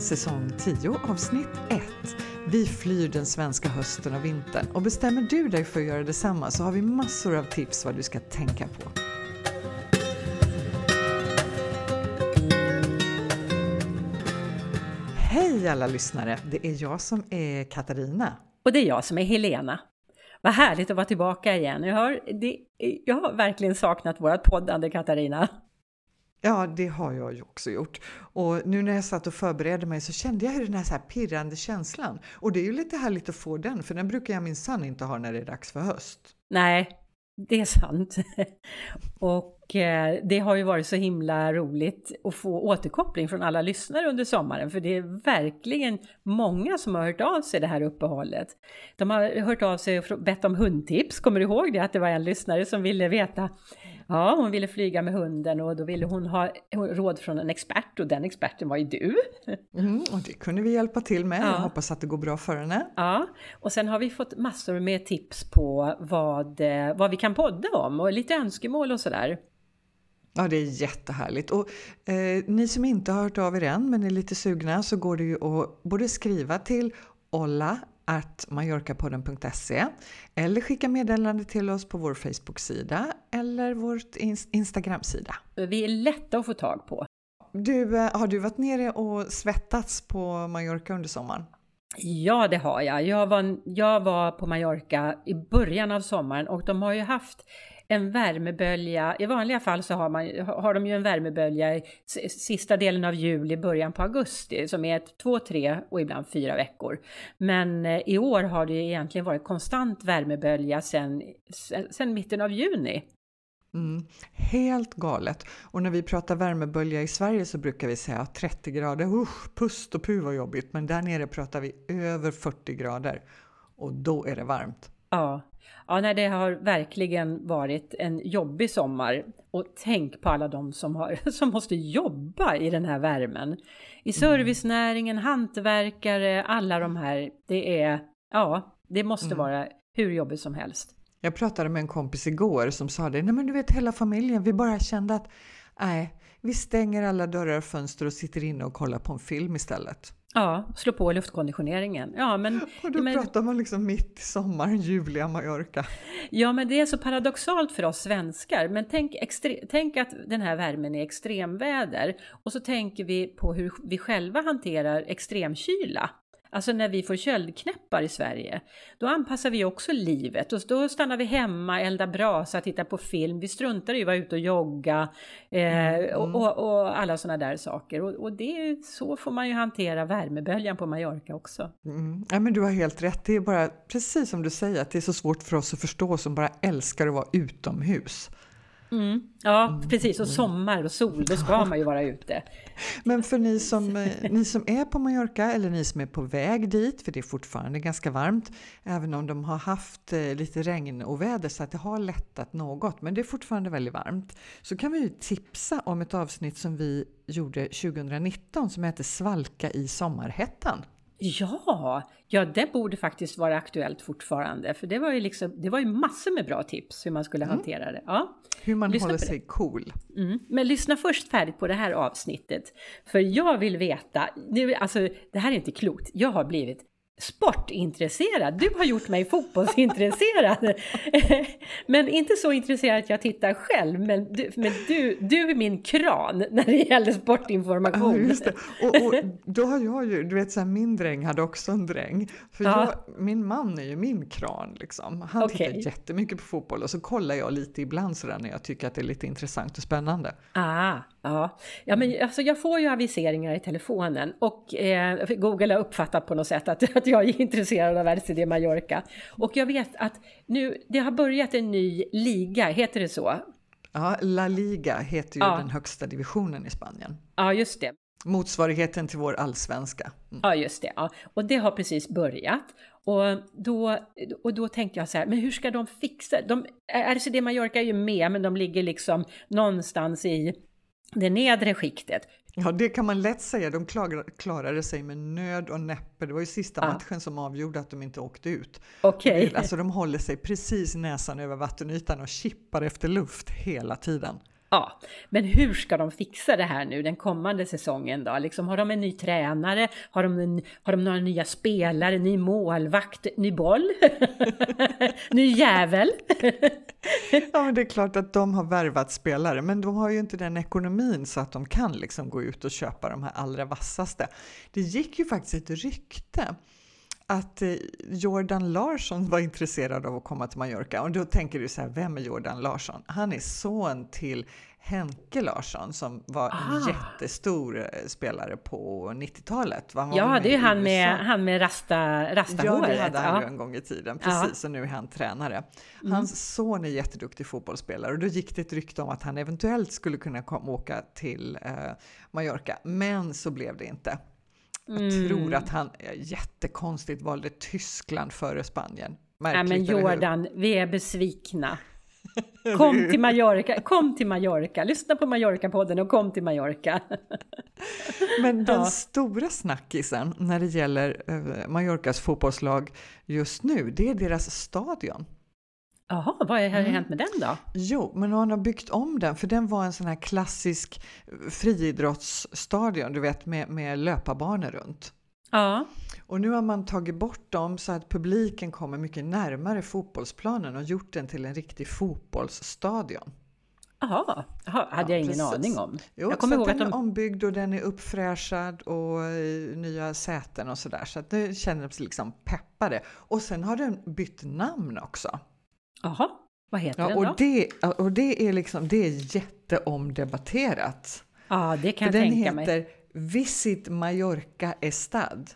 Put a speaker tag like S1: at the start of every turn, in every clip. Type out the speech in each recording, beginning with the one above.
S1: Säsong 10 avsnitt 1. Vi flyr den svenska hösten och vintern och bestämmer du dig för att göra detsamma så har vi massor av tips vad du ska tänka på. Hej alla lyssnare! Det är jag som är Katarina.
S2: Och det är jag som är Helena. Vad härligt att vara tillbaka igen. Jag har, det, jag har verkligen saknat vårt poddande Katarina.
S1: Ja, det har jag ju också gjort. Och nu när jag satt och förberedde mig så kände jag den här, så här pirrande känslan. Och det är ju lite härligt att få den, för den brukar jag minsann inte ha när det är dags för höst.
S2: Nej, det är sant. och eh, det har ju varit så himla roligt att få återkoppling från alla lyssnare under sommaren, för det är verkligen många som har hört av sig det här uppehållet. De har hört av sig och bett om hundtips. Kommer du ihåg det? Att det var en lyssnare som ville veta Ja, hon ville flyga med hunden och då ville hon ha råd från en expert och den experten var ju du.
S1: Mm, och det kunde vi hjälpa till med. Ja. Jag hoppas att det går bra för henne.
S2: Ja, och sen har vi fått massor med tips på vad, eh, vad vi kan podda om och lite önskemål och sådär.
S1: Ja, det är jättehärligt. Och eh, ni som inte har hört av er än men är lite sugna så går det ju att både skriva till olla att mallorcapodden.se eller skicka meddelande till oss på vår Facebook-sida eller vår Instagram-sida.
S2: Vi är lätta att få tag på.
S1: Du, eh, har du varit nere och svettats på Mallorca under sommaren?
S2: Ja, det har jag. Jag var, jag var på Mallorca i början av sommaren och de har ju haft en värmebölja. I vanliga fall så har, man, har de ju en värmebölja i sista delen av juli, början på augusti, som är ett, två, tre och ibland fyra veckor. Men eh, i år har det egentligen varit konstant värmebölja sedan sen mitten av juni.
S1: Mm, helt galet. Och när vi pratar värmebölja i Sverige så brukar vi säga 30 grader, usch, pust och puh vad jobbigt. Men där nere pratar vi över 40 grader och då är det varmt.
S2: Ja, Ja, nej, det har verkligen varit en jobbig sommar. Och tänk på alla de som, har, som måste jobba i den här värmen. I mm. servicenäringen, hantverkare, alla de här. Det är, ja, det måste mm. vara hur jobbigt som helst.
S1: Jag pratade med en kompis igår som sa det, nej men du vet hela familjen, vi bara kände att nej, vi stänger alla dörrar och fönster och sitter inne och kollar på en film istället.
S2: Ja, slå på luftkonditioneringen. Ja, men,
S1: och då
S2: men,
S1: pratar man liksom mitt i sommaren, Julia Mallorca.
S2: Ja, men det är så paradoxalt för oss svenskar. Men tänk, tänk att den här värmen är extremväder och så tänker vi på hur vi själva hanterar extremkyla. Alltså när vi får köldknäppar i Sverige, då anpassar vi också livet och då stannar vi hemma, eldar brasa, tittar på film. Vi struntar i att vara ute och jogga eh, mm. och, och, och, alla sådana där saker. Och, och, det, så får man ju hantera värmeböljan på Mallorca också.
S1: Mm. Ja, men du har helt rätt. Det är bara precis som du säger, att det är så svårt för oss att förstå som bara älskar att vara utomhus.
S2: Mm. Ja, precis. Och sommar och sol, då ska man ju vara ute.
S1: Men för ni som, eh, ni som är på Mallorca eller ni som är på väg dit, för det är fortfarande ganska varmt, även om de har haft eh, lite regn och väder så att det har lättat något, men det är fortfarande väldigt varmt, så kan vi ju tipsa om ett avsnitt som vi gjorde 2019 som heter Svalka i sommarhettan.
S2: Ja, ja det borde faktiskt vara aktuellt fortfarande. För det var ju, liksom, det var ju massor med bra tips hur man skulle mm. hantera det. Ja.
S1: Hur man lyssna håller sig cool.
S2: Mm. Men lyssna först färdigt på det här avsnittet. För jag vill veta, nu, alltså det här är inte klokt, jag har blivit sportintresserad. Du har gjort mig fotbollsintresserad. men inte så intresserad att jag tittar själv. Men du, men du, du är min kran när det gäller sportinformation.
S1: Ja, och, och, då har jag ju, du vet så här, min dräng hade också en dräng. För ja. jag, min man är ju min kran liksom. Han okay. tittar jättemycket på fotboll och så kollar jag lite ibland sådär när jag tycker att det är lite intressant och spännande.
S2: Ah, ja, ja men alltså jag får ju aviseringar i telefonen och eh, Google har uppfattat på något sätt att att jag är intresserad av RCD Mallorca. Och jag vet att nu, det har börjat en ny liga, heter det så?
S1: Ja, La Liga heter ju ja. den högsta divisionen i Spanien.
S2: Ja, just det.
S1: Motsvarigheten till vår allsvenska.
S2: Mm. Ja, just det. Ja. Och det har precis börjat. Och då, och då tänkte jag så här, men hur ska de fixa? De, RCD Mallorca är ju med, men de ligger liksom någonstans i det nedre skiktet.
S1: Ja, det kan man lätt säga. De klarade sig med nöd och näppe. Det var ju sista ja. matchen som avgjorde att de inte åkte ut.
S2: Okay.
S1: Alltså de håller sig precis näsan över vattenytan och chippar efter luft hela tiden.
S2: Ja, men hur ska de fixa det här nu den kommande säsongen då? Liksom, har de en ny tränare? Har de, en, har de några nya spelare? Ny målvakt? Ny boll? ny jävel?
S1: ja, men det är klart att de har värvat spelare, men de har ju inte den ekonomin så att de kan liksom gå ut och köpa de här allra vassaste. Det gick ju faktiskt ett rykte att eh, Jordan Larsson var intresserad av att komma till Mallorca. Och då tänker du så här, vem är Jordan Larsson? Han är son till Henke Larsson som var ah. en jättestor eh, spelare på 90-talet.
S2: Ja, det är han med, han med rasta, rasta
S1: Ja, det hade han ja. en gång i tiden. Precis, ja. och nu är han tränare. Mm. Hans mm. son är jätteduktig fotbollsspelare och då gick det ett rykte om att han eventuellt skulle kunna komma, åka till eh, Mallorca. Men så blev det inte. Jag mm. tror att han jättekonstigt valde Tyskland före Spanien.
S2: Märkligt, Nej, men Jordan, vi är besvikna. Kom till Mallorca, kom till Mallorca, lyssna på Mallorca-podden och kom till Mallorca.
S1: Men den ja. stora snackisen när det gäller uh, Mallorcas fotbollslag just nu, det är deras stadion.
S2: Jaha, vad har mm. hänt med den då?
S1: Jo, men man har byggt om den för den var en sån här klassisk friidrottsstadion, du vet med, med löparbanor runt.
S2: Ja.
S1: Och nu har man tagit bort dem så att publiken kommer mycket närmare fotbollsplanen och gjort den till en riktig fotbollsstadion.
S2: Jaha, hade jag ingen precis. aning om.
S1: Jo, jag kommer ihåg att den de... är ombyggd och den är uppfräschad och eh, nya säten och sådär. Så att det känns liksom peppade. Och sen har den bytt namn också.
S2: Jaha, vad heter
S1: ja,
S2: den
S1: och
S2: då?
S1: Det, och det är liksom, det är jätteomdebatterat.
S2: Ja, det kan
S1: För
S2: jag tänka
S1: mig. Den heter Visit Mallorca Estad.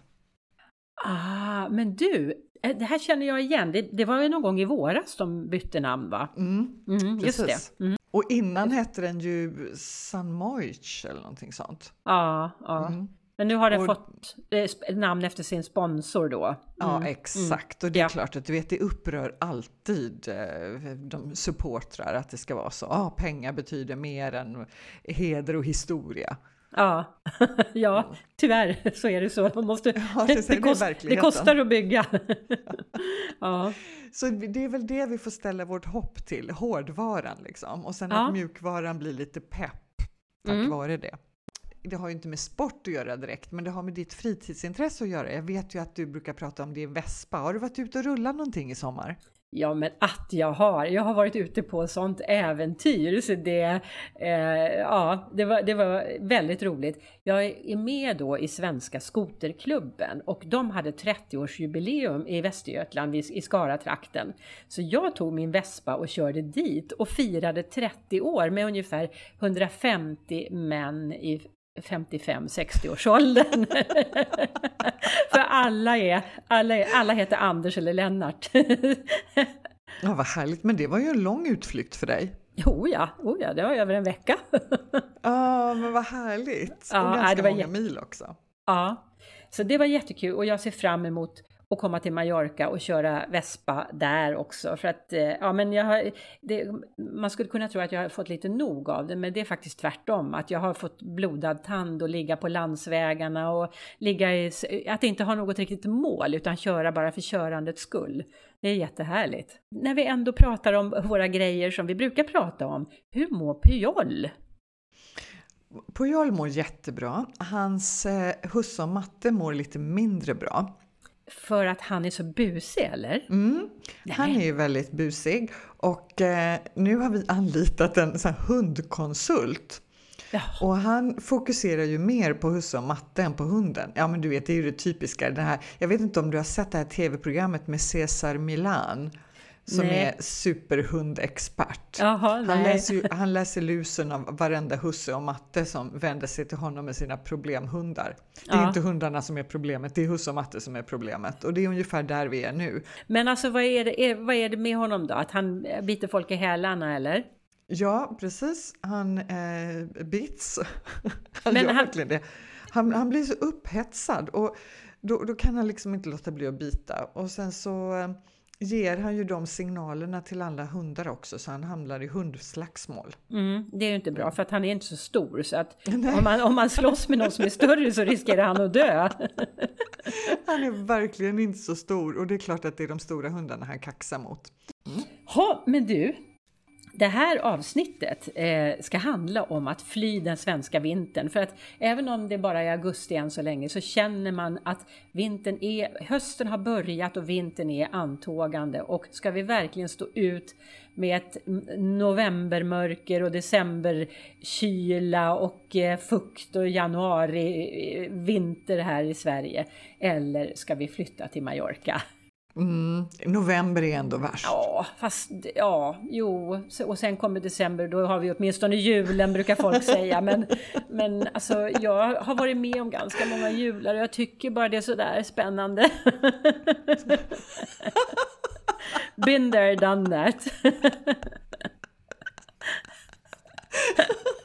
S2: Ah, men du, eh, det här känner jag igen. Det, det var ju någon gång i våras de bytte namn va?
S1: Mm,
S2: mm just det. Mm.
S1: Och innan hette den ju San Moich eller någonting sånt.
S2: Ja, ja. Mm. Men nu har den och, fått eh, namn efter sin sponsor då. Mm.
S1: Ja, exakt. Och det är ja. klart att du vet, det upprör alltid eh, de supportrar att det ska vara så. Ah, pengar betyder mer än heder och historia.
S2: Ja, ja, tyvärr så är det så. Man måste, ja, det, det, kost, det, kostar att bygga.
S1: ja. Så det är väl det vi får ställa vårt hopp till, hårdvaran liksom. Och sen ja. att mjukvaran blir lite pepp tack mm. vare det det har ju inte med sport att göra direkt, men det har med ditt fritidsintresse att göra. Jag vet ju att du brukar prata om din Vespa. Har du varit ute och rullat någonting i sommar?
S2: Ja, men att jag har. Jag har varit ute på sånt äventyr så det, eh, ja, det, var, det var väldigt roligt. Jag är med då i Svenska Skoterklubben och de hade 30-årsjubileum i Västergötland, i Skaratrakten. Så jag tog min Vespa och körde dit och firade 30 år med ungefär 150 män i 55-60-årsåldern. För alla, är, alla, är, alla heter Anders eller Lennart.
S1: ja, vad härligt, men det var ju en lång utflykt för dig.
S2: Jo ja, oh ja det var över en vecka.
S1: Ja, men vad härligt! Ja, och ganska det var många mil också.
S2: Ja, så det var jättekul och jag ser fram emot och komma till Mallorca och köra Vespa där också. För att, eh, ja men jag har, det, man skulle kunna tro att jag har fått lite nog av det, men det är faktiskt tvärtom. Att jag har fått blodad tand och ligga på landsvägarna och ligga i, att inte ha något riktigt mål utan köra bara för körandets skull. Det är jättehärligt. När vi ändå pratar om våra grejer som vi brukar prata om, hur mår Pyol?
S1: Pujol mår jättebra. Hans eh, husse och matte mår lite mindre bra.
S2: För att han är så busig eller?
S1: Mm, han är ju väldigt busig och eh, nu har vi anlitat en sån hundkonsult. Ja. Och han fokuserar ju mer på husse och matte än på hunden. Ja men du vet, det är ju det typiska. Det här, jag vet inte om du har sett det här tv-programmet med Cesar Milan som nej. är superhundexpert.
S2: Jaha,
S1: han, läser han läser lusen av varenda husse och matte som vänder sig till honom med sina problemhundar. Det är ja. inte hundarna som är problemet, det är husse och matte som är problemet. Och det är ungefär där vi är nu.
S2: Men alltså vad är det, vad är det med honom då? Att han biter folk i hälarna eller?
S1: Ja, precis. Han eh, bits. han Men gör han... verkligen det. Han, han blir så upphetsad och då, då kan han liksom inte låta bli att bita. Och sen så eh, ger han ju de signalerna till alla hundar också så han hamnar i hundslagsmål.
S2: Mm, det är ju inte bra för att han är inte så stor så att om man, om man slåss med någon som är större så riskerar han att dö.
S1: han är verkligen inte så stor och det är klart att det är de stora hundarna han kaxar mot.
S2: Mm. Ha, men du, det här avsnittet eh, ska handla om att fly den svenska vintern. För att även om det bara är augusti än så länge så känner man att vintern är, hösten har börjat och vintern är antågande. Och ska vi verkligen stå ut med ett novembermörker och decemberkyla och eh, fukt och januari eh, vinter här i Sverige? Eller ska vi flytta till Mallorca?
S1: Mm, november är ändå värst.
S2: Ja, fast ja, jo, och sen kommer december, då har vi åtminstone julen brukar folk säga. Men, men alltså, jag har varit med om ganska många jular och jag tycker bara det är sådär spännande. Been there, done that.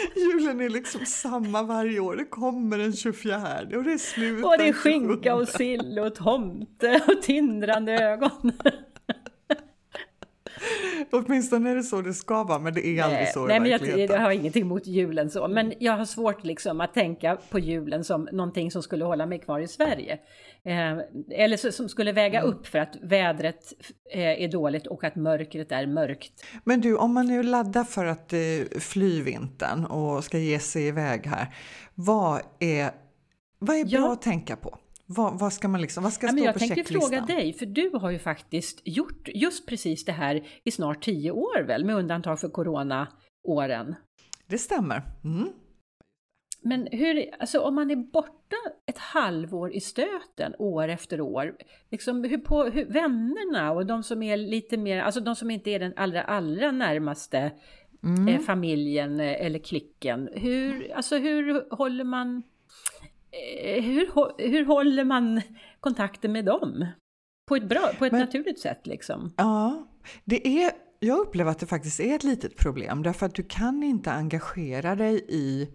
S1: Julen är liksom samma varje år. Det kommer den 24 och det är slut
S2: Och det är skinka och sill och tomte och tindrande ögon.
S1: Åtminstone är det så det ska vara, men det är aldrig så
S2: nej,
S1: i
S2: men jag, jag har ingenting emot julen så, men jag har svårt liksom att tänka på julen som någonting som skulle hålla mig kvar i Sverige. Eh, eller så, som skulle väga
S1: Mm.
S2: upp för att vädret eh, är dåligt och att mörkret är mörkt.
S1: Men du, om man nu laddar för att eh, fly vintern och ska ge sig iväg här. Vad är, vad är bra
S2: Ja.
S1: att tänka på? Vad, vad ska man liksom, vad ska
S2: Ja,
S1: stå
S2: men jag
S1: på
S2: tänkte fråga dig, för du har ju faktiskt gjort just precis det här i snart tio år väl, med undantag för corona-åren.
S1: Det stämmer. Mm.
S2: Men hur, alltså om man är borta ett halvår i stöten år efter år, liksom hur på, hur, vännerna och de som är lite mer, alltså de som inte är den allra, allra närmaste
S1: Mm.
S2: eh, familjen eh, eller klicken, hur, alltså hur håller man, eh, hur, hå- hur håller man kontakten med dem? På ett bra, på ett
S1: Men-
S2: naturligt sätt liksom.
S1: Ja, det är, jag upplever att det faktiskt är ett litet problem därför att du kan inte engagera dig i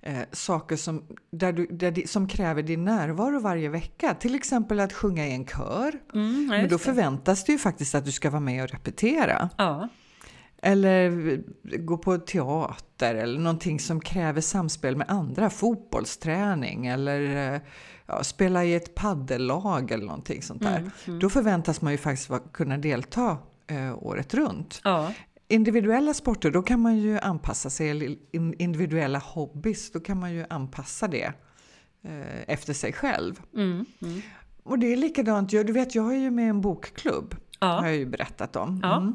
S1: eh, saker som, där du, där di, som kräver din närvaro varje vecka. Till exempel att sjunga i en kör.
S2: Mm,
S1: Men då
S2: det.
S1: förväntas det ju faktiskt att du ska vara med och repetera.
S2: Ja,
S1: Eller gå på teater eller någonting som kräver samspel med andra, fotbollsträning eller ja, spela i ett paddellag eller någonting sånt där.
S2: Mm, mm.
S1: Då förväntas man ju faktiskt kunna delta eh, året runt.
S2: ja,
S1: Individuella sporter, då kan man ju anpassa sig, eller in- individuella hobbys, då kan man ju anpassa det eh, efter sig själv.
S2: mm, mm.
S1: Och det är likadant, jag, du vet jag är ju med en bokklubb, har
S2: ja,
S1: jag ju berättat om.
S2: Ja.
S1: Mm.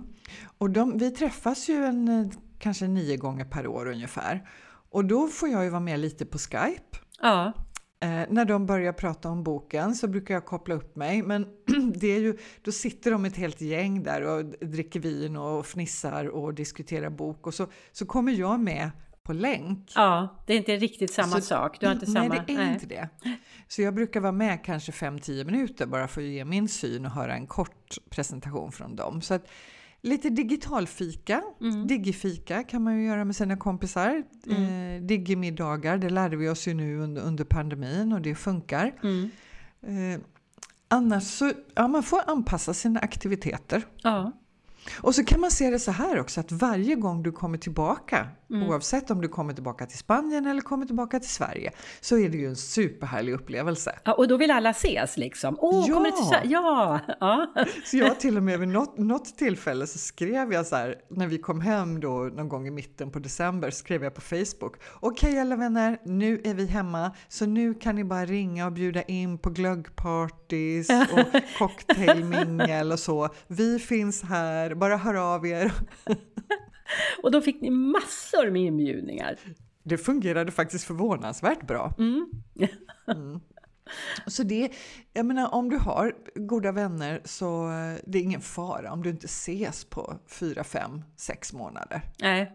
S1: Och de, vi träffas ju en, eh, kanske nio gånger per år ungefär. Och då får jag ju vara med lite på Skype.
S2: ja,
S1: Eh, när de börjar prata om boken så brukar jag koppla upp mig. Men det är ju, då sitter de ett helt gäng där och dricker vin och fnissar och diskuterar bok. Och så, så kommer jag med på länk.
S2: ja, det är inte riktigt samma
S1: Så-
S2: sak. Du har inte
S1: nej,
S2: samma...
S1: det är inte det. Så jag brukar vara med kanske 5-10 minuter bara för att ge min syn och höra en kort presentation från dem. Så att, lite digitalfika,
S2: Mm.
S1: digifika kan man ju göra med sina kompisar.
S2: Mm.
S1: Eh, digimiddagar, det lärde vi oss ju nu under, under pandemin och det funkar.
S2: Mm.
S1: Eh, annars så, ja man får anpassa sina aktiviteter.
S2: Ja,
S1: Och så kan man se det så här också att varje gång du kommer tillbaka,
S2: Mm.
S1: oavsett om du kommer tillbaka till Spanien eller kommer tillbaka till Sverige, så är det ju en superhärlig upplevelse.
S2: Ja, och då vill alla ses liksom. Åh,
S1: Ja.
S2: kommer det till Sverige? Ja! ja.
S1: Så jag till och med vid något, något tillfälle så skrev jag så här, när vi kom hem då någon gång i mitten på december, skrev jag på Facebook. Okej alla vänner, nu är vi hemma, så nu kan ni bara ringa och bjuda in på glöggpartys och cocktailmingel och så. Vi finns här, bara hör av er.
S2: Och då fick ni massor med inbjudningar.
S1: Det fungerade faktiskt förvånansvärt bra.
S2: Mm.
S1: Så det, jag menar om du har goda vänner så eh, det är ingen fara om du inte ses på fyra, fem, sex månader.
S2: Nej,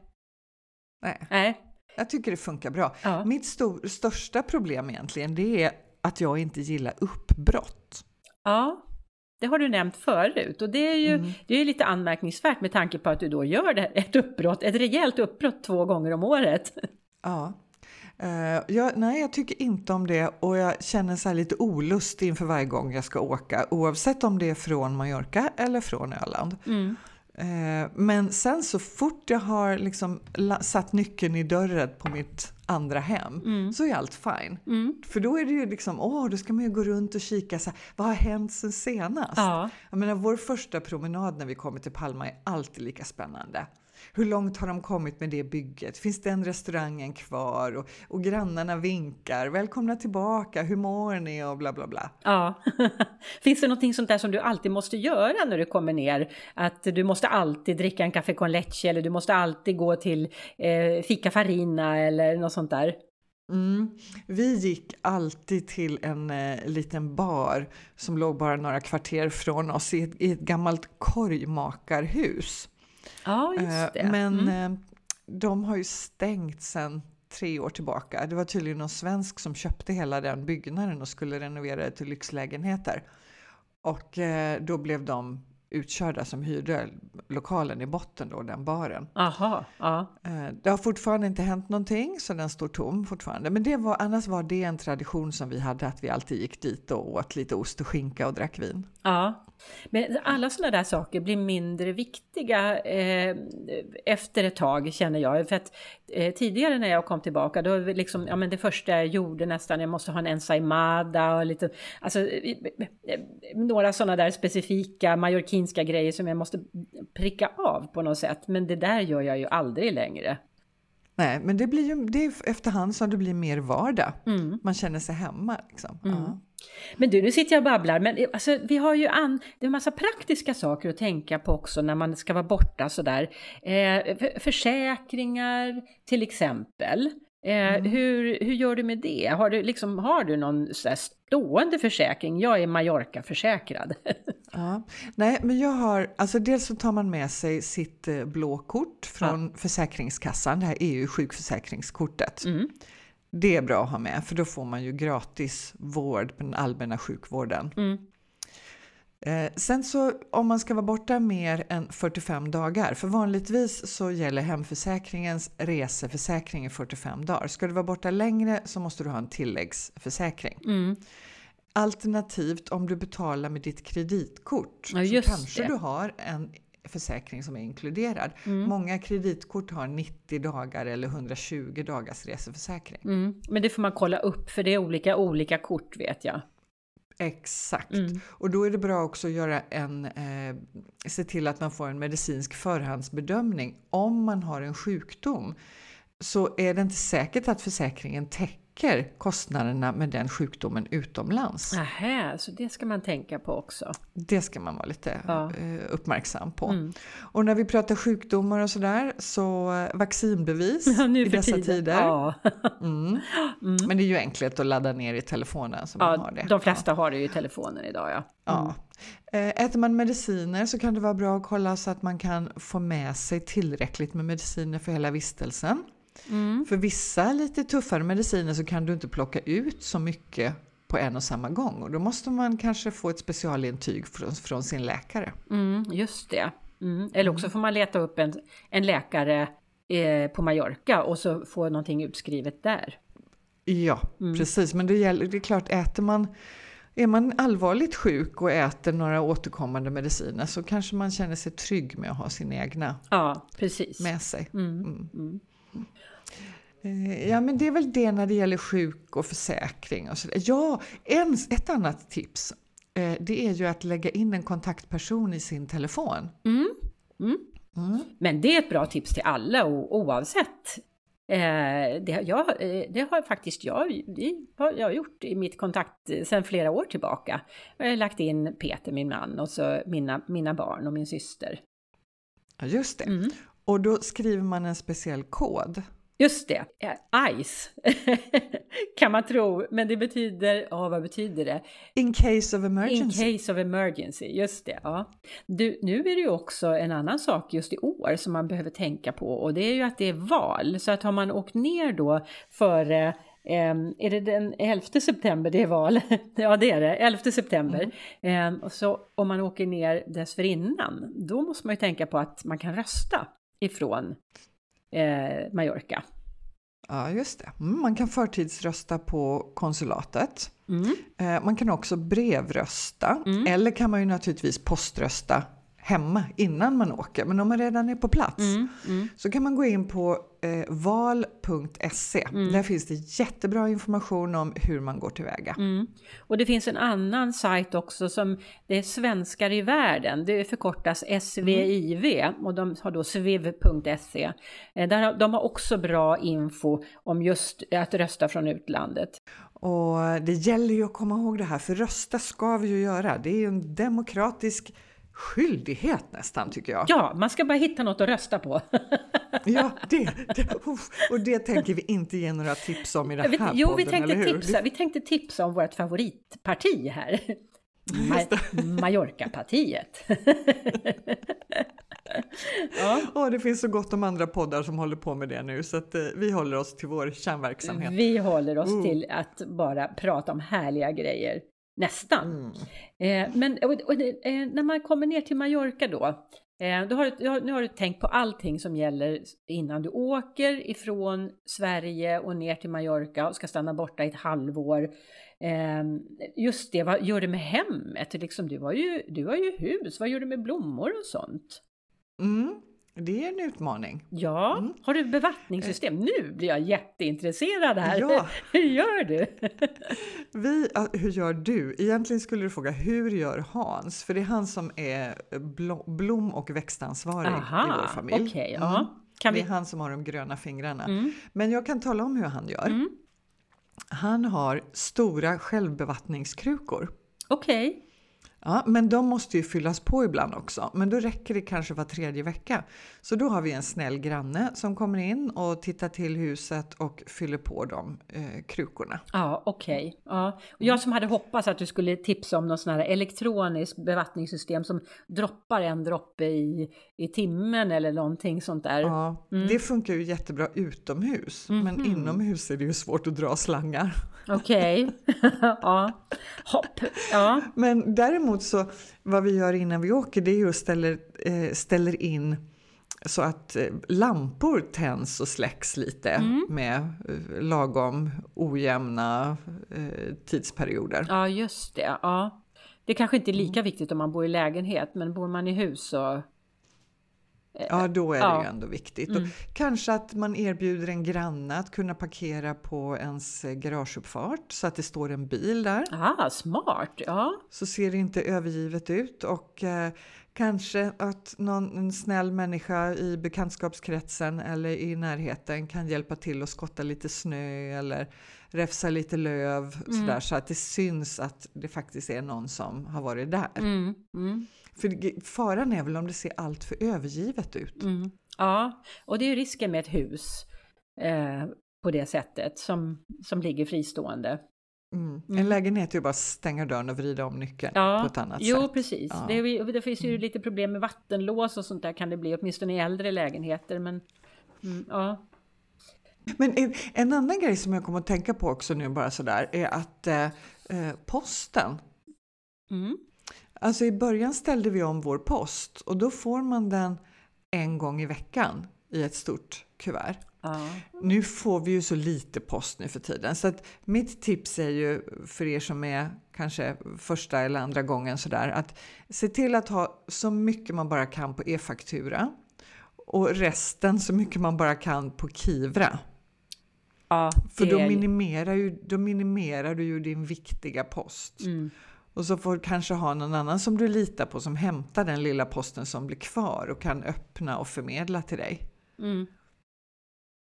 S1: Nej,
S2: nej.
S1: jag tycker det funkar bra.
S2: Ja.
S1: Mitt stor, största problem egentligen det är att jag inte gillar uppbrott.
S2: ja, det har du nämnt förut. Och det är ju
S1: Mm.
S2: det är lite anmärkningsvärt med tanke på att du då gör ett uppbrott, ett rejält uppbrott två gånger om året.
S1: Ja. Eh, jag, nej, jag tycker inte om det och jag känner så lite olust inför varje gång jag ska åka oavsett om det är från Mallorca eller från Öland.
S2: Mm.
S1: Eh, Men sen så fort jag har liksom satt nyckeln i dörren på mitt andra hem
S2: Mm.
S1: så är allt fine.
S2: Mm.
S1: För då är det ju liksom, åh, då ska man ju gå runt och kika så här, vad har hänt sen senast?
S2: Ja.
S1: Jag menar, vår första promenad när vi kommer till Palma är alltid lika spännande. Hur långt har de kommit med det bygget? Finns den restaurangen kvar? Och, och grannarna vinkar. Välkomna tillbaka, hur mår ni? Och bla bla bla.
S2: Ja. Finns det någonting sånt där som du alltid måste göra när du kommer ner? Att du måste alltid dricka en kaffe con leche eller du måste alltid gå till eh, Fika Farina eller något sånt där?
S1: Mm. Vi gick alltid till en eh, liten bar som låg bara några kvarter från oss i ett, i ett gammalt korgmakarhus.
S2: Ja,
S1: Eh,
S2: just det.
S1: Men
S2: Mm.
S1: eh, de har ju stängt sedan tre år tillbaka. Det var tydligen någon svensk som köpte hela den byggnaden och skulle renovera det till lyxlägenheter. Och eh, då blev de utkörda som hyrde lokalen i botten då, den baren.
S2: Aha, ja.
S1: Eh, Det har fortfarande inte hänt någonting så den står tom fortfarande. Men det var, annars var det en tradition som vi hade att vi alltid gick dit och åt lite ost och skinka och drack vin.
S2: Ja, men alla sådana där saker blir mindre viktiga eh, efter ett tag känner jag. För att eh, tidigare när jag kom tillbaka, då liksom, ja men det första jag gjorde nästan, jag måste ha en ensaimada och lite, alltså några sådana där specifika mallorquinska grejer som jag måste pricka av på något sätt. Men det där gör jag ju aldrig längre.
S1: Nej, men det blir ju det är efterhand som det blir mer vardag.
S2: Mm.
S1: Man känner sig hemma. Liksom. Ja.
S2: Men du, nu sitter jag och babblar, men eh, alltså, vi har ju an, det är en massa praktiska saker att tänka på också när man ska vara borta sådär. Eh, för, försäkringar till exempel. Eh, hur, hur gör du med det? Har du, liksom, har du någon så stående försäkring? Jag är Mallorca-försäkrad.
S1: Ja. Nej, men jag har, alltså dels så tar man med sig sitt eh, blå kort från Försäkringskassan, det här EU-sjukförsäkringskortet.
S2: Mm.
S1: Det är bra att ha med för då får man ju gratis vård på den allmänna sjukvården.
S2: Mm.
S1: Eh, sen så om man ska vara borta mer än 45 dagar, för vanligtvis så gäller hemförsäkringens reseförsäkring i 45 dagar. Ska du vara borta längre så måste du ha en tilläggsförsäkring.
S2: Mm.
S1: Alternativt om du betalar med ditt kreditkort
S2: Ja,
S1: så kanske
S2: det.
S1: du har en försäkring som är inkluderad.
S2: Mm.
S1: Många kreditkort har 90 dagar eller 120 dagars reseförsäkring.
S2: Mm. Men det får man kolla upp för det är olika olika kort vet jag.
S1: Exakt.
S2: Mm.
S1: Och då är det bra också att göra en, eh, se till att man får en medicinsk förhandsbedömning. Om man har en sjukdom så är det inte säkert att försäkringen täcker kostnaderna med den sjukdomen utomlands.
S2: Nähä, så det ska man tänka på också.
S1: Det ska man vara lite
S2: Ja.
S1: eh, uppmärksam på.
S2: Mm.
S1: Och när vi pratar sjukdomar och sådär så eh, vaccinbevis
S2: Ja,
S1: i dessa
S2: tiden.
S1: tider.
S2: Ja.
S1: Mm.
S2: Mm.
S1: Men det är ju enkelt att ladda ner i telefonen så man har det.
S2: de flesta har det ju i telefonen idag ja.
S1: Ja. Eh, Äter man mediciner så kan det vara bra att kolla så att man kan få med sig tillräckligt med mediciner för hela vistelsen.
S2: Mm.
S1: För vissa lite tuffare mediciner så kan du inte plocka ut så mycket på en och samma gång och då måste man kanske få ett specialintyg från, från sin läkare.
S2: Mm, just det. Mm. Eller också får man leta upp en, en läkare eh, på Mallorca och så få någonting utskrivet där.
S1: Ja,
S2: Mm.
S1: precis. Men det, gäller, det är klart, äter man, är man allvarligt sjuk och äter några återkommande mediciner så kanske man känner sig trygg med att ha sin egna
S2: Ja, precis.
S1: med sig.
S2: Mm.
S1: Mm.
S2: Mm.
S1: Eh, Ja, men det är väl det när det gäller sjuk och försäkring och sådär. Ja, en, ett annat tips. eh, Det är ju att lägga in en kontaktperson i sin telefon.
S2: Mm. Mm.
S1: Mm.
S2: Men det är ett bra tips till alla o- oavsett. Eh, det, har jag, det har faktiskt jag, det har jag gjort i mitt kontakt sedan flera år tillbaka. Jag har lagt in Peter, min man, och så mina, mina barn och min syster.
S1: Ja, just det.
S2: Mm.
S1: Och då skriver man en speciell kod.
S2: Just det, eh, ICE kan man tro, men det betyder, ja vad betyder det?
S1: In case of
S2: In
S1: emergency.
S2: case of emergency, just det. Ja. Du, nu är det ju också en annan sak just i år som man behöver tänka på och det är ju att det är val. Så att har man åkt ner då före ehm, är det den 11 september det är val? ja det är det, 11 september. Ehm, och så om man åker ner dessförinnan, då måste man ju tänka på att man kan rösta ifrån eh, Mallorca.
S1: Ja, just det. Mm, man kan förtidsrösta på konsulatet.
S2: Mm.
S1: Eh, Man kan också brevrösta
S2: Mm.
S1: eller kan man ju naturligtvis poströsta hemma innan man åker. Men om man redan är på plats
S2: Mm, mm.
S1: så kan man gå in på eh, val.se.
S2: Mm.
S1: Där finns det jättebra information om hur man går tillväga.
S2: Mm. Och det finns en annan sajt också som det är Svenskar i världen. Det förkortas SVIV och de har då sviv.se. Eh, Där de har också bra info om just att rösta från utlandet.
S1: Och det gäller ju att komma ihåg det här, för rösta ska vi ju göra. Det är ju en demokratisk skyldighet nästan tycker jag.
S2: Ja, man ska bara hitta något att rösta på.
S1: Ja, det, det, och det tänker vi inte ge några tips om i den
S2: Jag vet-
S1: här
S2: jo, vi
S1: podden,
S2: tänkte, tipsa, vi tänkte tipsa om vårt favoritparti här. Ma- Mallorca-partiet. ja,
S1: Ja, det finns så gott om andra poddar som håller på med det nu så att eh, vi håller oss till vår kärnverksamhet.
S2: vi håller oss
S1: Mm.
S2: till att bara prata om härliga grejer. Nästan.
S1: Mm.
S2: Eh, men och, och, eh, när man kommer ner till Mallorca då, eh, då har du, nu har du tänkt på allting som gäller innan du åker ifrån Sverige och ner till Mallorca och ska stanna borta i ett halvår. Eh, just det, vad gör du med hemmet? Liksom, du, har ju, du har ju hus, vad gör du med blommor och sånt?
S1: Mm, det är en utmaning.
S2: Ja,
S1: Mm.
S2: har du bevattningssystem? Nu blir jag jätteintresserad här.
S1: Ja.
S2: Hur gör du?
S1: Vi, hur gör du? Egentligen skulle du fråga hur gör Hans? För det är han som är blo- blom och växtansvarig i vår familj. Mm.
S2: ja. Kan
S1: Det är han som har de gröna fingrarna.
S2: Mm,
S1: Men jag kan tala om hur han gör.
S2: mm.
S1: Han har stora självbevattningskrukor.
S2: Okej.
S1: Ja, men de måste ju fyllas på ibland också. Men då räcker det kanske var tredje vecka. Så då har vi en snäll granne som kommer in och tittar till huset och fyller på de eh, krukorna.
S2: Ja, okej. Ja. Och jag som hade hoppats att du skulle tipsa om något sån här elektroniskt bevattningssystem som droppar en droppe i, i timmen eller någonting sånt där.
S1: Ja,
S2: Mm.
S1: Det funkar ju jättebra utomhus, men
S2: Mhm.
S1: inomhus är det ju svårt att dra slangar.
S2: Okej. ja. Hopp. Ja.
S1: Men däremot så vad vi gör innan vi åker det är ju att ställer, eh, ställer in så att eh, lampor tänds och släcks lite
S2: Mm.
S1: med eh, lagom ojämna eh, tidsperioder.
S2: ja, just det. Ja. Det kanske inte är lika viktigt om man bor i lägenhet, men bor man i hus så...
S1: Ja, då är det
S2: Ja.
S1: ju ändå viktigt.
S2: Mm.
S1: Kanske att man erbjuder en granne att kunna parkera på ens eh, garageuppfart så att det står en bil där.
S2: Ah, smart. Ja.
S1: så ser det inte övergivet ut och eh, kanske att någon snäll människa i bekantskapskretsen eller i närheten kan hjälpa till att skotta lite snö eller räfsa lite löv
S2: Mm.
S1: sådär, så att det syns att det faktiskt är någon som har varit där.
S2: Mm. Mm.
S1: För faran är väl om det ser allt för övergivet ut.
S2: Mm. Ja, och det är ju risken med ett hus eh, på det sättet som, som ligger fristående.
S1: Mm.
S2: Mm.
S1: En lägenhet är ju bara att stänga dörren och vrida om nyckeln
S2: Ja,
S1: på ett annat
S2: Jo,
S1: sätt.
S2: precis.
S1: Ja.
S2: Det, det finns ju lite problem med vattenlås och sånt där kan det bli, åtminstone i äldre lägenheter. Men mm, ja,
S1: Men en, en annan grej som jag kommer att tänka på också nu bara sådär är att eh, eh, posten
S2: mm.
S1: Alltså i början ställde vi om vår post och då får man den en gång i veckan i ett stort kuvert.
S2: ja.
S1: Nu får vi ju så lite post nu för tiden så att mitt tips är ju för er som är kanske första eller andra gången sådär att se till att ha så mycket man bara kan på e-faktura och resten så mycket man bara kan på Kivra.
S2: ja
S1: För då minimerar, ju, då minimerar du ju din viktiga post.
S2: Mm.
S1: Och så får du kanske ha någon annan som du litar på som hämtar den lilla posten som blir kvar och kan öppna och förmedla till dig.
S2: Mm.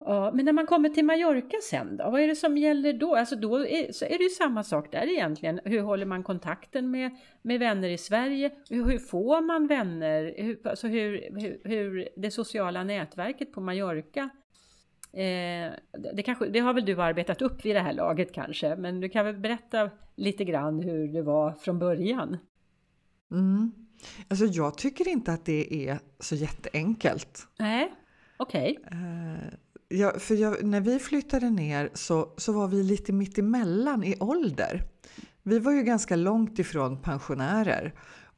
S2: Ja, men när man kommer till Mallorca sen då, vad är det som gäller då? Alltså då är, så är det ju samma sak där egentligen. Hur håller man kontakten med, med vänner i Sverige? Hur, hur får man vänner? Hur, alltså hur, hur, hur det sociala nätverket på Mallorca Eh, det, kanske, det har väl du arbetat upp vid det här laget kanske, men du kan väl berätta lite grann hur det var från början?
S1: Mm. Alltså jag tycker inte att det är så jätteenkelt.
S2: Nej, okej.
S1: Eh, ja, för jag, när vi flyttade ner så, så var vi lite mitt emellan i ålder. Vi var ju ganska långt ifrån pensionärer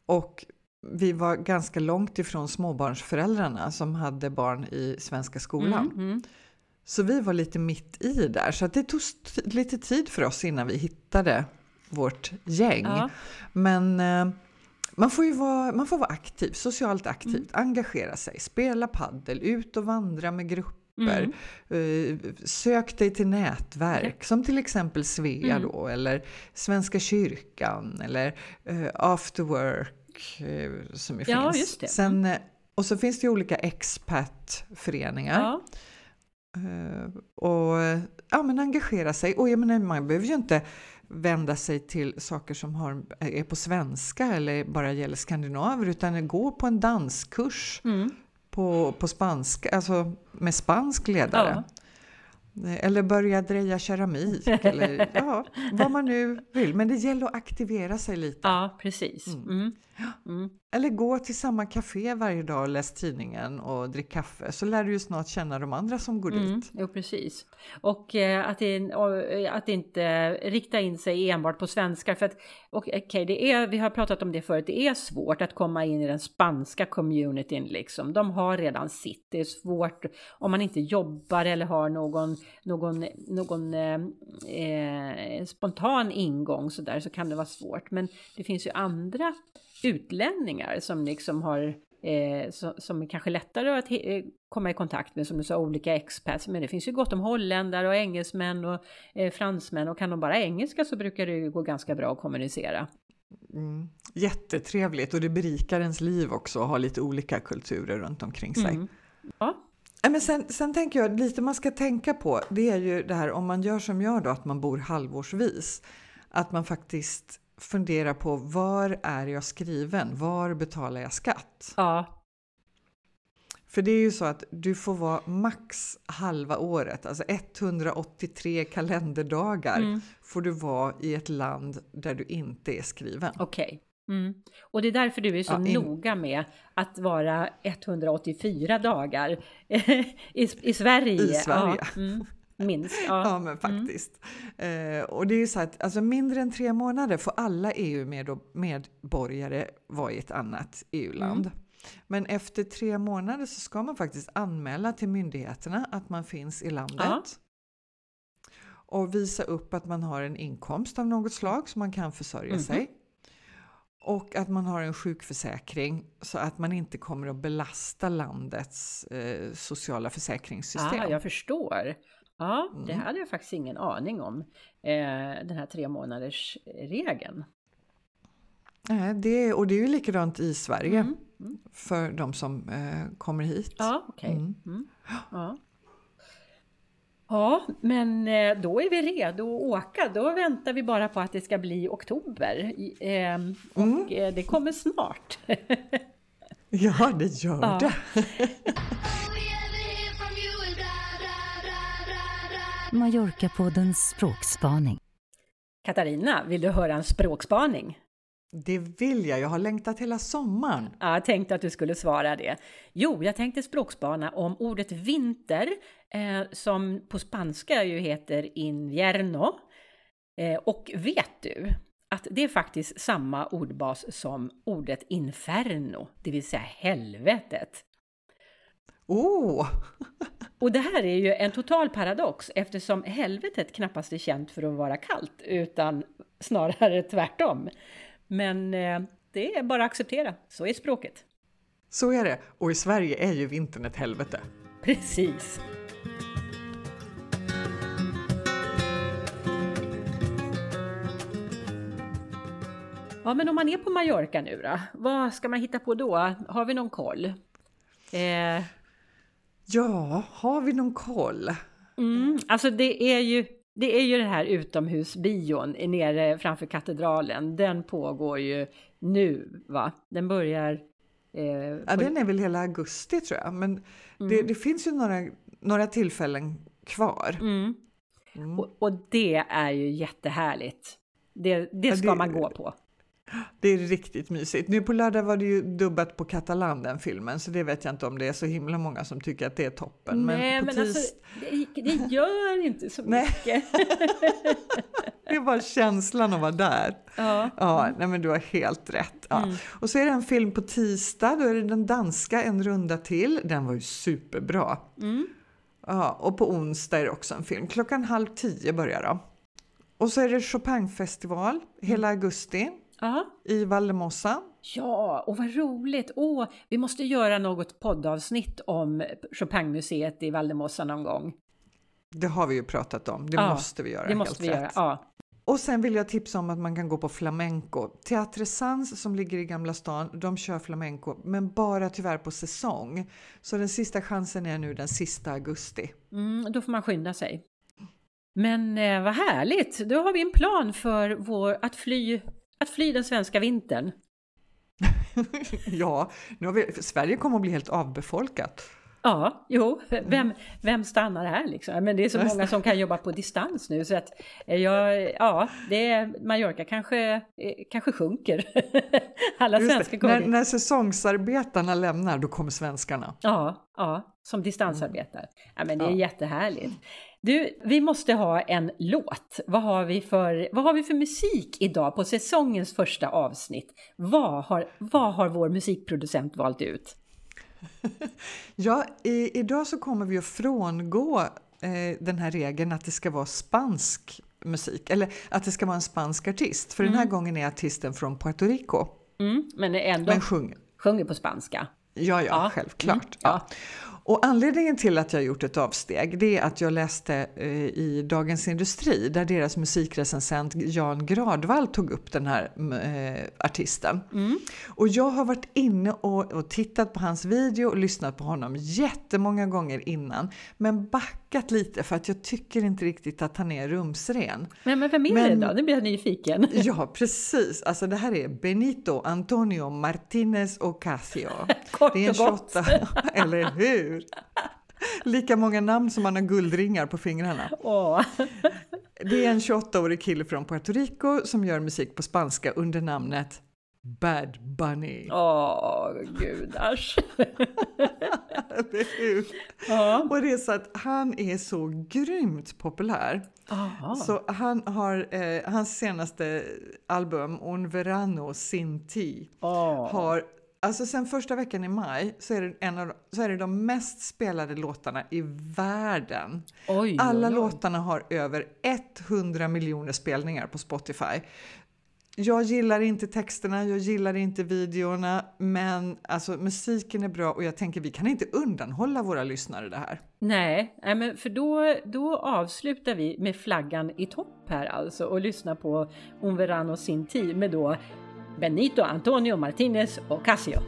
S1: och vi var ganska långt ifrån småbarnsföräldrarna som hade barn i svenska skolan.
S2: Mm, mm.
S1: Så vi var lite mitt i där, så det tog lite tid för oss innan vi hittade vårt gäng.
S2: Ja.
S1: Men eh, Man får ju vara, man får vara aktiv, socialt aktiv,
S2: Mm.
S1: engagera sig, spela paddel, ut och vandra med grupper. Eh, sök dig till nätverk som till exempel Svea
S2: Mm.
S1: då eller Svenska kyrkan eller eh, After Work som ju
S2: Ja,
S1: finns. Sen, eh, och så finns det ju olika expertföreningar.
S2: Ja.
S1: Eh, och ja, men engagera sig. Och jag menar, man behöver ju inte vända sig till saker som har, är på svenska eller bara gäller skandinaver utan gå på en danskurs
S2: Mm.
S1: på, på spanska, alltså med spansk ledare. Eh, Eller börja dreja keramik eller ja, vad man nu vill. Men det gäller att aktivera sig lite.
S2: ja, precis.
S1: Mm.
S2: Mm. Mm.
S1: Eller gå till samma café varje dag och läs tidningen och drick kaffe så lär du ju snart känna de andra som går
S2: Mm,
S1: dit.
S2: jo, precis. Och eh, att, och, eh, att inte rikta in sig enbart på svenskar. För att, okay, det är, vi har pratat om det förut, det är svårt att komma in i den spanska communityn. Liksom. De har redan sitt. Det är svårt om man inte jobbar eller har någon, någon, någon eh, eh, spontan ingång så, där, så kan det vara svårt. Men det finns ju andra utlänningar som liksom har eh, som, som är kanske lättare att he- eh, komma i kontakt med, som du sa, olika expats. Men det finns ju gott om holländare och engelsmän och eh, fransmän och kan de bara engelska så brukar det ju gå ganska bra att kommunicera.
S1: Mm. Jättetrevligt och det berikar ens liv också att ha lite olika kulturer runt omkring sig.
S2: Mm. Ja,
S1: Men sen, sen tänker jag lite man ska tänka på det är ju det här om man gör som jag då att man bor halvårsvis. Att man faktiskt funderar på var är jag skriven? Var betalar jag skatt?
S2: ja,
S1: För det är ju så att du får vara max halva året, alltså 183 kalenderdagar
S2: mm.
S1: får du vara i ett land där du inte är skriven.
S2: okej. Mm. Och det är därför du är så
S1: Ja, in-
S2: noga med att vara 184 dagar i, i Sverige.
S1: I Sverige.
S2: Ja, mm. Minst. Ja.
S1: Ja, men faktiskt. Eh, och det är ju så att alltså mindre än tre månader får alla EU-medborgare vara i ett annat EU-land.
S2: Mm.
S1: Men efter tre månader så ska man faktiskt anmäla till myndigheterna att man finns i landet.
S2: Ja.
S1: Och visa upp att man har en inkomst av något slag så man kan försörja
S2: Mhm.
S1: sig. Och att man har en sjukförsäkring så att man inte kommer att belasta landets eh, sociala försäkringssystem.
S2: Ja, jag förstår. Ja, det
S1: Mm.
S2: hade jag faktiskt ingen aning om. Eh, den här tre månaders regeln.
S1: Nej, det, och det är ju likadant i Sverige
S2: Mm. Mm.
S1: för de som eh, kommer hit.
S2: Ja, okej.
S1: Mm.
S2: Mm. Ja. ja, men eh, då är vi redo att åka. Då väntar vi bara på att det ska bli oktober. Ehm, Och eh, det kommer snart.
S1: Ja, det gör
S2: Ja.
S1: det.
S3: Mallorca-poddens språkspaning.
S2: Katarina, vill du höra en språkspaning?
S1: Det vill jag. Jag har längtat hela sommaren.
S2: Ja, jag tänkte att du skulle svara det. Jo, jag tänkte språkspana om ordet vinter, eh, som på spanska ju heter invierno. Eh, och vet du att det är faktiskt samma ordbas som ordet inferno, det vill säga helvetet.
S1: Åh!
S2: Och det här är ju en total paradox eftersom helvetet knappast är känt för att vara kallt utan snarare tvärtom. Men eh, det är bara att acceptera, så är språket.
S1: Så är det. Och i Sverige är ju vintern ett helvete.
S2: Precis. Ja, men om man är på Mallorca nu då, vad ska man hitta på då? Har vi någon koll? Eh,
S1: Ja, har vi någon koll?
S2: mm, alltså det är ju det är ju den här utomhusbion nere framför katedralen. Den pågår ju nu, va? Den börjar... Eh,
S1: Ja, den är väl hela augusti tror jag. Men det,
S2: Mm.
S1: det finns ju några, några tillfällen kvar.
S2: mm.
S1: Mm.
S2: och, och det är ju jättehärligt. Det, det
S1: Ja,
S2: ska
S1: det-
S2: man gå på.
S1: Det är riktigt mysigt. Nu på lördag var det ju dubbat på katalan den filmen så det vet jag inte om det är så himla många som tycker att det är toppen.
S2: Nej,
S1: men
S2: men
S1: tis...
S2: alltså, det, det gör inte så mycket.
S1: det är bara känslan att vara där.
S2: ja.
S1: Ja, nej men du har helt rätt. Ja.
S2: Mm.
S1: Och så är det en film på tisdag, då är det den danska En runda till. Den var ju superbra.
S2: Mm.
S1: Ja, och på onsdag är det också en film. Klockan halv tio börjar då. Och så är det Chopinfestival hela augusti
S2: Ja.
S1: i Valdemossa.
S2: Ja, och vad roligt! Åh, vi måste göra något poddavsnitt om Chopinmuseet i Valdemossa någon gång.
S1: Det har vi ju pratat om, det ja, måste vi göra.
S2: Det måste vi rätt. göra, ja.
S1: Och sen vill jag tipsa om att man kan gå på flamenco. Teatre Sans som ligger i Gamla stan, de kör flamenco, men bara tyvärr på säsong. Så den sista chansen är nu den sista augusti.
S2: Mm, då får man skynda sig. Men eh, vad härligt! Då har vi en plan för vår, att, fly, att fly den svenska vintern.
S1: ja, nu har vi, Sverige kommer att bli helt avbefolkat.
S2: Ja, jo, vem, vem stannar här liksom? Men det är så många som kan jobba på distans nu så att eh, jag, ja, det är, Mallorca kanske, eh, kanske sjunker. Alla svenskar kommer
S1: när, när säsongsarbetarna lämnar, då kommer svenskarna.
S2: Ja, ja som distansarbetare. Ja, men det är ja. jättehärligt. Du, vi måste ha en låt. Vad har, vi för, vad har vi för musik idag på säsongens första avsnitt? Vad har, vad har vår musikproducent valt ut?
S1: ja, i, idag så kommer vi att frångå eh, den här regeln att det ska vara spansk musik, eller att det ska vara en spansk artist. För mm. den här mm. gången är artisten från Puerto Rico.
S2: Mm, men ändå men sjunger. sjunger på spanska.
S1: Ja, ja, ja. självklart. Mm, ja. Och anledningen till att jag gjort ett avsteg det är att jag läste eh, i Dagens Industri där deras musikrecensent Jan Gradvall tog upp den här eh, artisten. Mm. Och jag har varit inne och, och, tittat på hans video och lyssnat på honom jättemånga gånger innan men backat lite för att jag tycker inte riktigt att han är rumsren.
S2: Men, men vem är men, det då? Nu blir jag nyfiken.
S1: ja, precis. Alltså det här är Benito Antonio Martinez Ocasio.
S2: Kort
S1: det är
S2: en och gott.
S1: eller hur? Hur? Lika många namn som man har guldringar på fingrarna.
S2: Åh.
S1: Det är en 28-årig kille från Puerto Rico som gör musik på spanska under namnet Bad Bunny.
S2: Åh, gudars.
S1: ja. Och det är så att han är så grymt populär.
S2: Aha.
S1: Så han har, eh, hans senaste album, Un Verano Sin Ti,
S2: oh.
S1: har Alltså sen första veckan i maj så är det, en av, så är det de mest spelade låtarna i världen.
S2: Oj,
S1: Alla
S2: oj, oj.
S1: låtarna har över 100 miljoner spelningar på Spotify. Jag gillar inte texterna, jag gillar inte videorna, men alltså musiken är bra och jag tänker vi kan inte undanhålla våra lyssnare det här.
S2: Nej, men för då, då avslutar vi med flaggan i topp här alltså och lyssnar på Un Verano Sin Ti med då Benito Antonio Martínez Ocasio.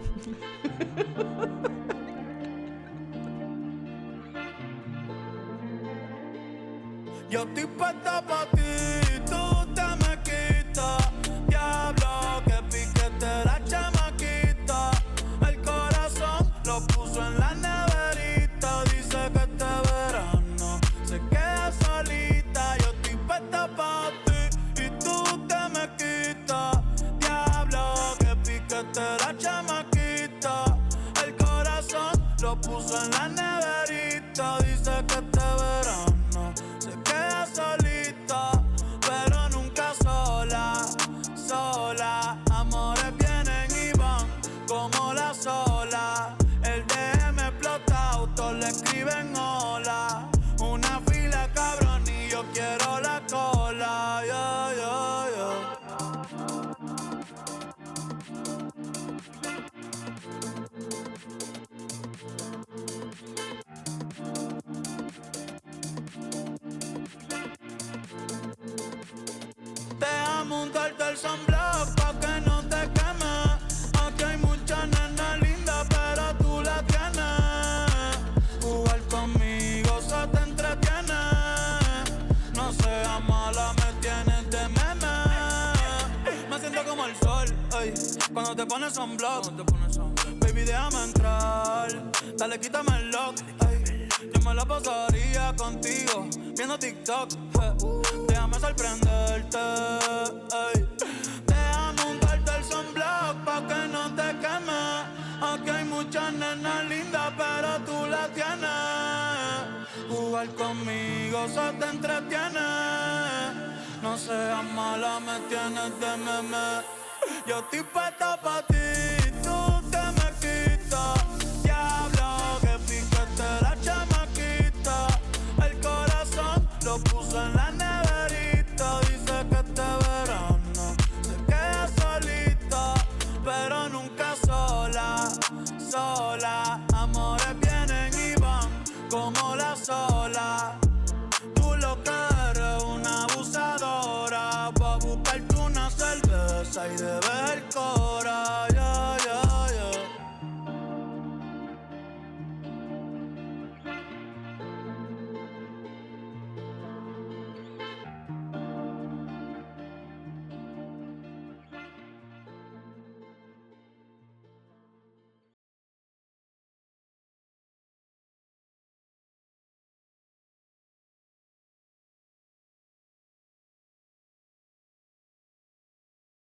S4: Te pones sunblock. Baby, déjame entrar, dale, quítame el lock, Yo me la pasaría contigo, viendo TikTok, déjame sorprenderte, ey. Déjame untarte el sunblock pa' que no te queme. Aquí hay muchas nenas lindas, pero tú la tienes. Jugar conmigo se te entretiene. No seas mala, me tienes de meme. Yo estoy puesta pa' ti